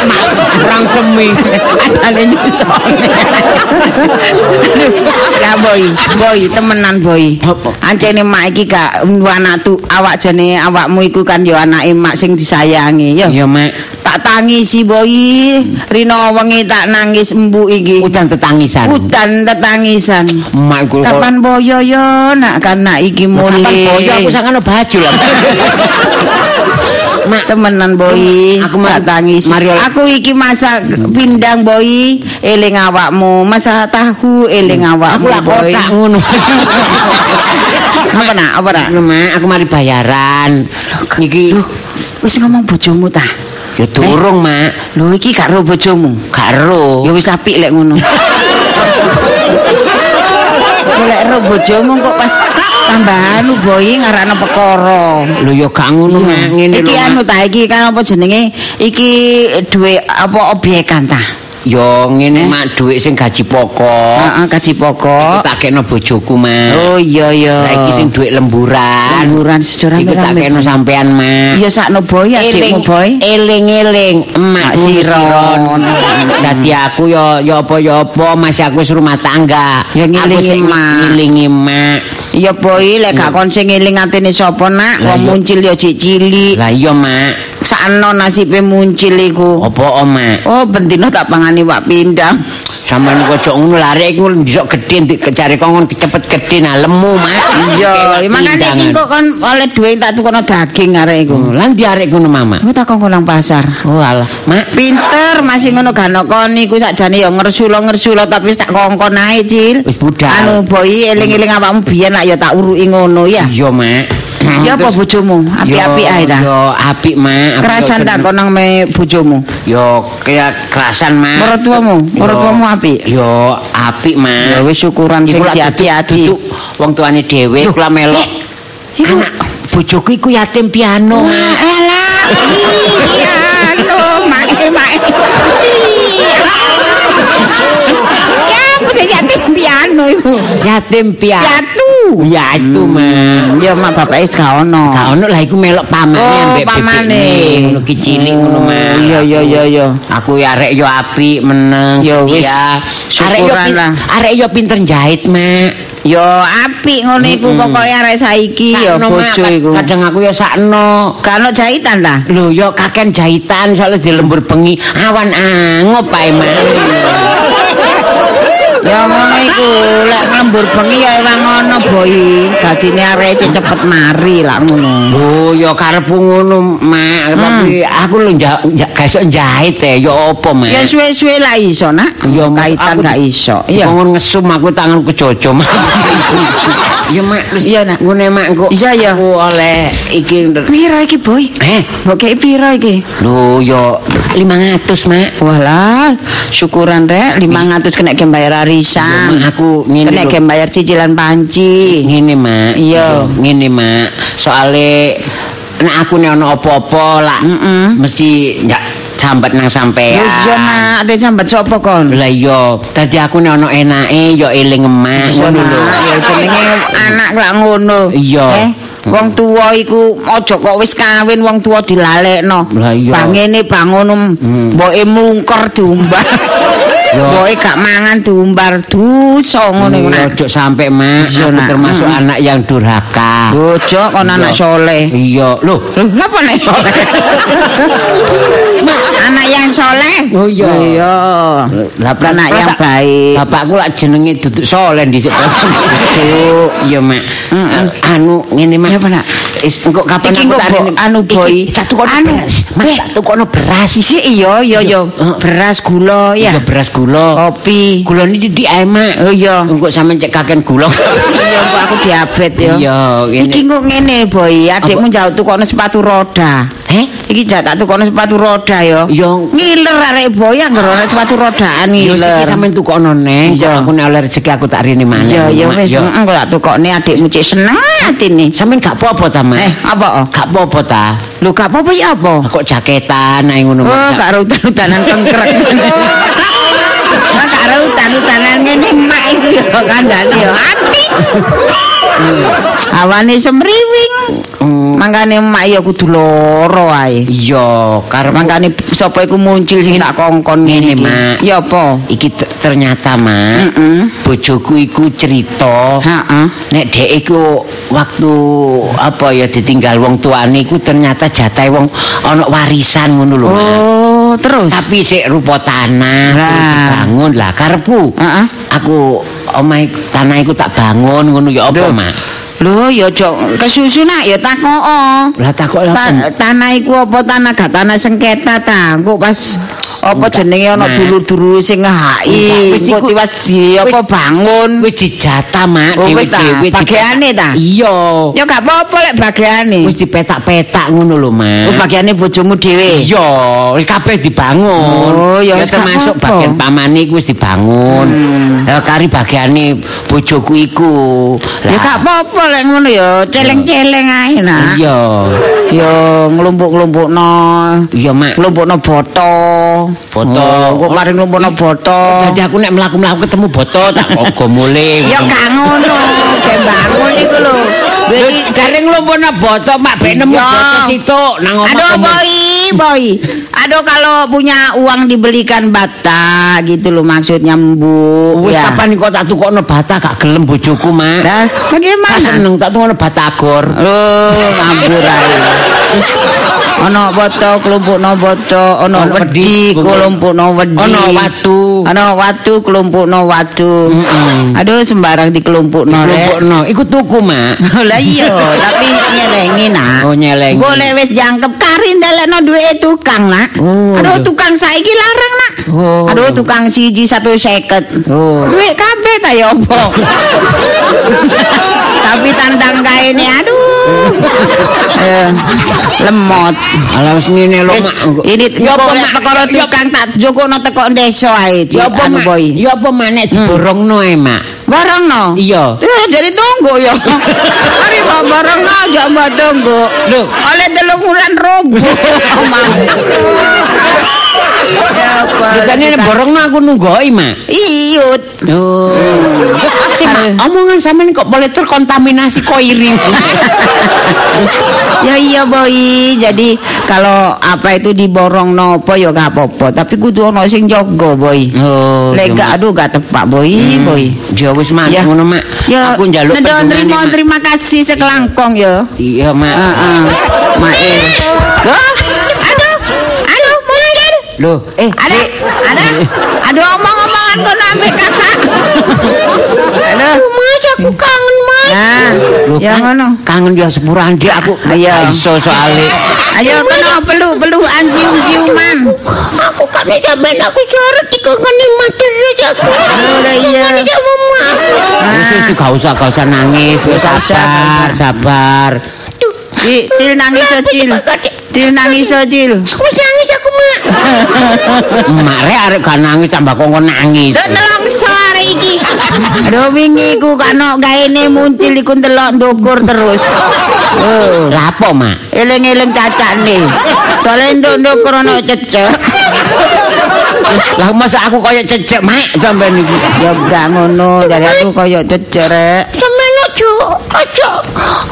orang semi. Adane nyusone. Ya boy, boy temenan boy. Ancene mak iki gak anak tu awak jane awakmu iku kan ya anake mak sing disayangi ya. Iya, mak. Tak tangisi boy. Rino wengi tak nangis embu iki. Udan tetangisan. Udan tetangisan. Mak iku kok- Kapan boyo yo nak kan nak iki mulai. Kapan boyo aku sangat baju lah. (laughs) Mak temenan boy, Aku aku mari- tangis. mari ol- Aku iki masak pindang boy, eling awakmu. Masak tahu eling Aku awakmu lah boy. kotak ngono. Apa nak? Apa nak? Mak, aku mari bayaran. Iki Wis ngomong bojomu ta? ya durung, Mak. Lho iki karo bojomu. Karo. Ya wis apik lek ngono. (laughs) Lek ro bojomu kok pas tambahan boy ngarakno perkara. Lho ya gak ngono. Ngene. Iki anu ta iki kan apa jenenge? Iki duwe apa obyekan ta? Ya ngene, Mak, dhuwit sing gaji pokok. Heeh, gaji Iku pokok. tak kena bojoku, Mak. Oh iya iya. Lah iki sing dhuwit lemburan. Lemburan secara Iku tak rame. kena sampean, Mak. Iya sakno boy adikmu boy. eling-eling Mak emak Siron. Dadi aku ya ya apa ya apa masih aku wis rumah tangga. Ya ngilingi emak. Ngilingi emak. Iya boy lek gak kon sing eling atine sapa nak wong ya cik cilik. Lah iya, Mak. Sakno nasibe muncul iku. Apa, Mak? Oh bendino tak pangani wak pindang. Sampeyan kok cok ngono lari iku ndisok gedhe ndik kecari kongon cepet gedhe nah lemu, Mas. Iya, makane iki kok kon oleh duwe tak tukono daging arek iku. Oh, Lan diarek ngono, Mama. Aku tak kongkon nang pasar. Oh alah, Mak. Pinter masih ngono gano kon iku sakjane ya ngersulo-ngersulo tapi tak kongkon ae, Cil. Wis budal. Anu boy eling-eling awakmu biyen lak ya tak uruki ngono ya. Iya, Mak. Ya apa bojomu? Api-api ae ta. Yo apik, Mak. Apik Kerasan kok tak seneng. kon nang me bojomu. Yo kayak kerasan, Mak. Mertuamu, mertuamu apik. Yo apik, Mak. Ya wis syukuran sing duduk- duduk wong tuane dhewe kula melok. Iku Anak bojoku iku yatim piano. Wah, elah. Iya, mae mae. Ya, aku sing yatim piano iku. Yatim piano. Yatu. Ya itu, Mak. Ya mak bapake wis gak ono. Gak ono lah iku melok pamane Oh, ambek pamane. Ngono ki cilik ngono, Mak. Iya iya iya iya. Aku ya arek yo apik meneng Ya wis, setia. Arek yo arek yo pinter jahit, Mak. Yo apik ngono iku pokoke arek saiki Sakno, Mak. bojo iku. Kadang aku yo sakno. Kan jahitan ta? Lho yo kaken jahitan soalnya di lembur bengi awan angop ae, Mak. (laughs) Ya ngono iku, lek nglembur bengi ya ewang ngono boy. Dadine arek cepet mari lah ngono. Lho yo karepku ngono, Mak. Tapi aku lho gak iso jahit e, yo apa, Mak? Ya suwe-suwe lah iso nak. Yo kaitan gak iso. Iya. Pengen ngesum aku tanganku jojo, Mak. (laughs) Iya, Mak. Terus Iya, Nak. Ngene, Mak, kok Iya, iya. aku oleh iki Piro iki boy? Eh, Mbok kei piro iki? lho yo 500, Mak. Walah, syukuran rek 500 kena ke bayar arisan. Mak, aku ngene Kena ke bayar cicilan panci. Ngene, Mak. Iya. Ngene, Mak. Soale nek aku nek ono apa-apa lah Mm-mm. mesti ya sambat nang sampean. Ya iya nak, ate sambat sapa kon? Lah iya, dadi aku nek ono enake yo eling emak ngono lho. ya jenenge (laughs) anak lak ngono. Iya. Eh, wong tuwa iku aja kok wis kawin wong tuwa dilalekno. Lah iya. Bangene bangono Hmm. mboke mungker diumbah. (laughs) Boy gak mangan diumbar dosa ngono iku nak. Ojo sampai mak, termasuk anak yang durhaka. Ojo kon anak soleh. Iya. Loh, apa nih? (laughs) anak yang soleh. Oh iya. Iya. Lah Anak yang baik. Bapakku lak jenenge duduk solen dhisik. (laughs) Iya, Mak. Anu ngene, Mak. Apa, Nak? Is engko kapan aku tak anu, Boy. tak tukono Anu. beras. Mas tak tukono beras. Sisi iya iya iya. Beras gula ya. Iya, beras gula. Kopi. Gula ini di Mak. Oh iya. Engko sampean cek kaken gula. (laughs) Iya, aku diabetes ya. Iya, ngene. Iki kok ngene, Boy. Adikmu jauh tukokno sepatu roda. Eh? Iki jak tak tukokno sepatu roda ya. Iya. Ngiler arek Boy anggere ana sepatu rodaan Yo ngiler. siki sampean tukono neh. Iya. Aku nek oleh rezeki aku tak rene maneh. Iya, ya wis, Yo. heeh kok tak tukokne adikmu cek seneng atine. Sampeyan gak apa-apa ta, Mak? Eh, apa? Gak apa-apa ta? Lho gak apa-apa ya apa? Kok jaketan ae ngono, Oh, gak rutan-rutanan kengkrek. (laughs) Gak rutan-rutanan ngene mak iku ya kandhane ya ati. Awane semriwing. Hmm. Mangkane mak ya kudu loro ae. Iya, karep Mangkane sapa iku muncul sing tak kongkon Ngene. Mak. Ya apa? iki ternyata, Mak. Heeh. Bojoku iku cerita Heeh. nek dhek iku waktu apa ya ditinggal wong tuane iku ternyata jatahe wong ana warisan ngono lho, Mak. Oh, terus. Tapi sik rupa tanah dibangun lah karepku. Heeh. Aku omahe tanah iku tak bangun ngono ya apa. Mak? Lho ya jok kesusu nak ya takok. Lah takok. Ta- tanah iku apa tanah gak tanah sengketa ta engko pas apa jenenge ana Mak. dulur-dulur sing ngehaki Enggak, wis tiwas di apa wis- bangun Wis dijatah, Mak. Oh, wis? Dewe-dewe Bagiane ta? Iya. ya gak apa-apa lek bagiane Wis dipetak-petak ngono lho, Mak. oh bagiane bojomu dhewe Iya, wis kabeh dibangun. Oh, ya wis termasuk bagian pamane iku wis dibangun. Lah kari bagiane bojoku iku. ya gak apa-apa lek ngono ya celeng-celeng ae nak Iya. ya nglumpuk-nglumpukno Iya, Mak. nglumpukno boto Boto. oh, kok mari nglumpukno boto Jadi aku nek mlaku-mlaku ketemu boto tak (laughs) ogo mulih. Ya gak ngono, ben bangun iku lho. Jadi jare nglumpuhna boto mak ben nemu boto situk nang omah. Aduh kamu. boy, boy. Aduh kalau punya uang dibelikan bata gitu loh maksudnya mbu. Wis ya. kapan kok tak tukokno bata gak gelem bojoku, Mak. Lah, Tak bagaimana? seneng tak tukokno batagor. Loh, ngambur ae. Ono boto klumpukno boto, Ono wedi klumpukno wedi. Ono watu. Ono watu klumpukno watu. Aduh sembarang dikelumpukno rek. Klumpukno iku tuku, Mak. (laughs) Lah iya, tapi nyelengi nak. Oh, nyelengi. Golek wis jangkep kari ndelekno duwe tukang nak. Oh, Aduh tukang saiki larang nak. Oh. Aduh tukang siji satu seket. Oh. Duit kabeh ta ya apa? (laughs) tapi tandang kaene aduh. Eh, lemot. Alah wis ngene lho, Mak. ini Mak? perkara tukang tak jokokno teko desa ae. Ya apa, boy. Apa maneh diborongno ae, Mak. Barangno. Iya. Eh, jadi tunggu ya. (laughs) Mari mau barangno aja mbak tunggu. Loh. oleh telung bulan robo. (laughs) (laughs) Apa? Biasane nek borongno aku nunggoi, Mak. Iyut. Oh. Mak, (laughs) omongan sampean kok boleh terkontaminasi koiring. (laughs) Ya iya boy. Jadi kalau apa itu diborong nopo ya gak apa-apa. Tapi kudu ono sing jaga boy. Oh. Lek iya, gak Mak. aduh gak tepak boy, Hmm. boy. Ya wis Mak, Ya. ngono Mak. Ya, aku njaluk terima Mak. terima kasih sekelangkong ya. Iya, Mak. Heeh. Loh, aduh, muncul. Loh, eh, Ada, ada, ada omong-omongan kau nampak kakak. Aduh, Mas aku kangen mas. nah, Loh, ya kan ngono. Kangen dia sepurane Dik, aku. Iya. Gak iso soalnya. Ayo kena peluk-pelukan cium-ciuman. Aku kan sampean aku sorot dikongkoni terus aku. Udah iya. Dikongkoni sama mas. Wis wis gak usah gak usah nangis, wis Gak usah, sabar, sabar. Ci, cil nangis so, cil. Cil nangis so, cil. Wis rek arek gak nangis tambah kok nangis. Dek nelongso arek iki. Aduh wingi ku kano gaene muncul iku ndelok ndukur terus. Oh, Lah apa, Mak? eling-eling cacane. Soale nduk-ndukur ono cecek. Lah masa aku koyo cecek, Mak, sampean iki. Ya ngono, dari aku koyo cecek rek. Sampean ojo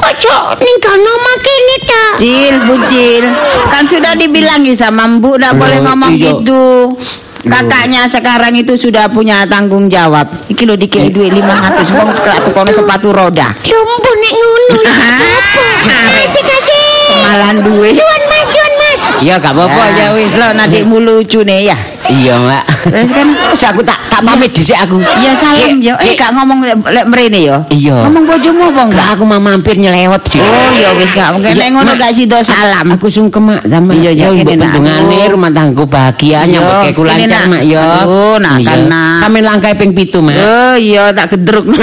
ojo ojo ninggalno mak kene ta. Cil, bucil. Kan sudah dibilangi sama Mbu, ndak boleh Oh, ngomong iya. gitu. Kakaknya sekarang itu sudah punya tanggung jawab. Iki lho dikei duit 500 wong kelak tukono sepatu roda. Lumpu nek ngono ya apa? Asik asik. Malan duit. Cuan mas, cuan mas. Ya gak apa-apa ya wis. lo nadikmu lucu nih ya. Iya, Mbak. Wis kan Wis aku tak tak pamit dhisik aku. Ya salam ya. Eh gak ngomong lek mrene ya. Iya. Ngomong bojomu apa enggak? Aku mau mampir nyelewet gitu. Oh ya wis gak mungkin nek ngono Mak, gak sida salam. Aku sungkem mak sama. Iya, iya, ya bendungane rumah tanggaku bahagia Iya, nyambut kayak kene, lancar mak ya. Aduh, nak, Iya. kan. Sampe langkai ping pitu mak. Oh iya tak gedruk (laughs)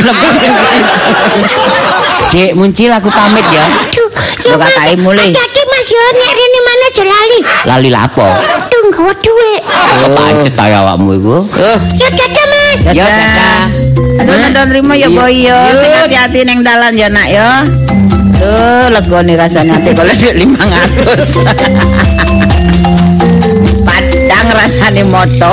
Dek muncil aku pamit ya. Aduh, Mas. kakake mulai. Hati-hati mas ya, nek rene mana aja lali. Lali lapo. Aduh, gawa duit. Kepancet ae awakmu iku. Oh. Ya dadah mas. Ya dadah. Aduh nandon rimo ya Iya. boy yo. Hati-hati ning dalan ya nak ya. Duh lega nih rasanya ati kalau duit 500. (laughs) Padang rasane moto.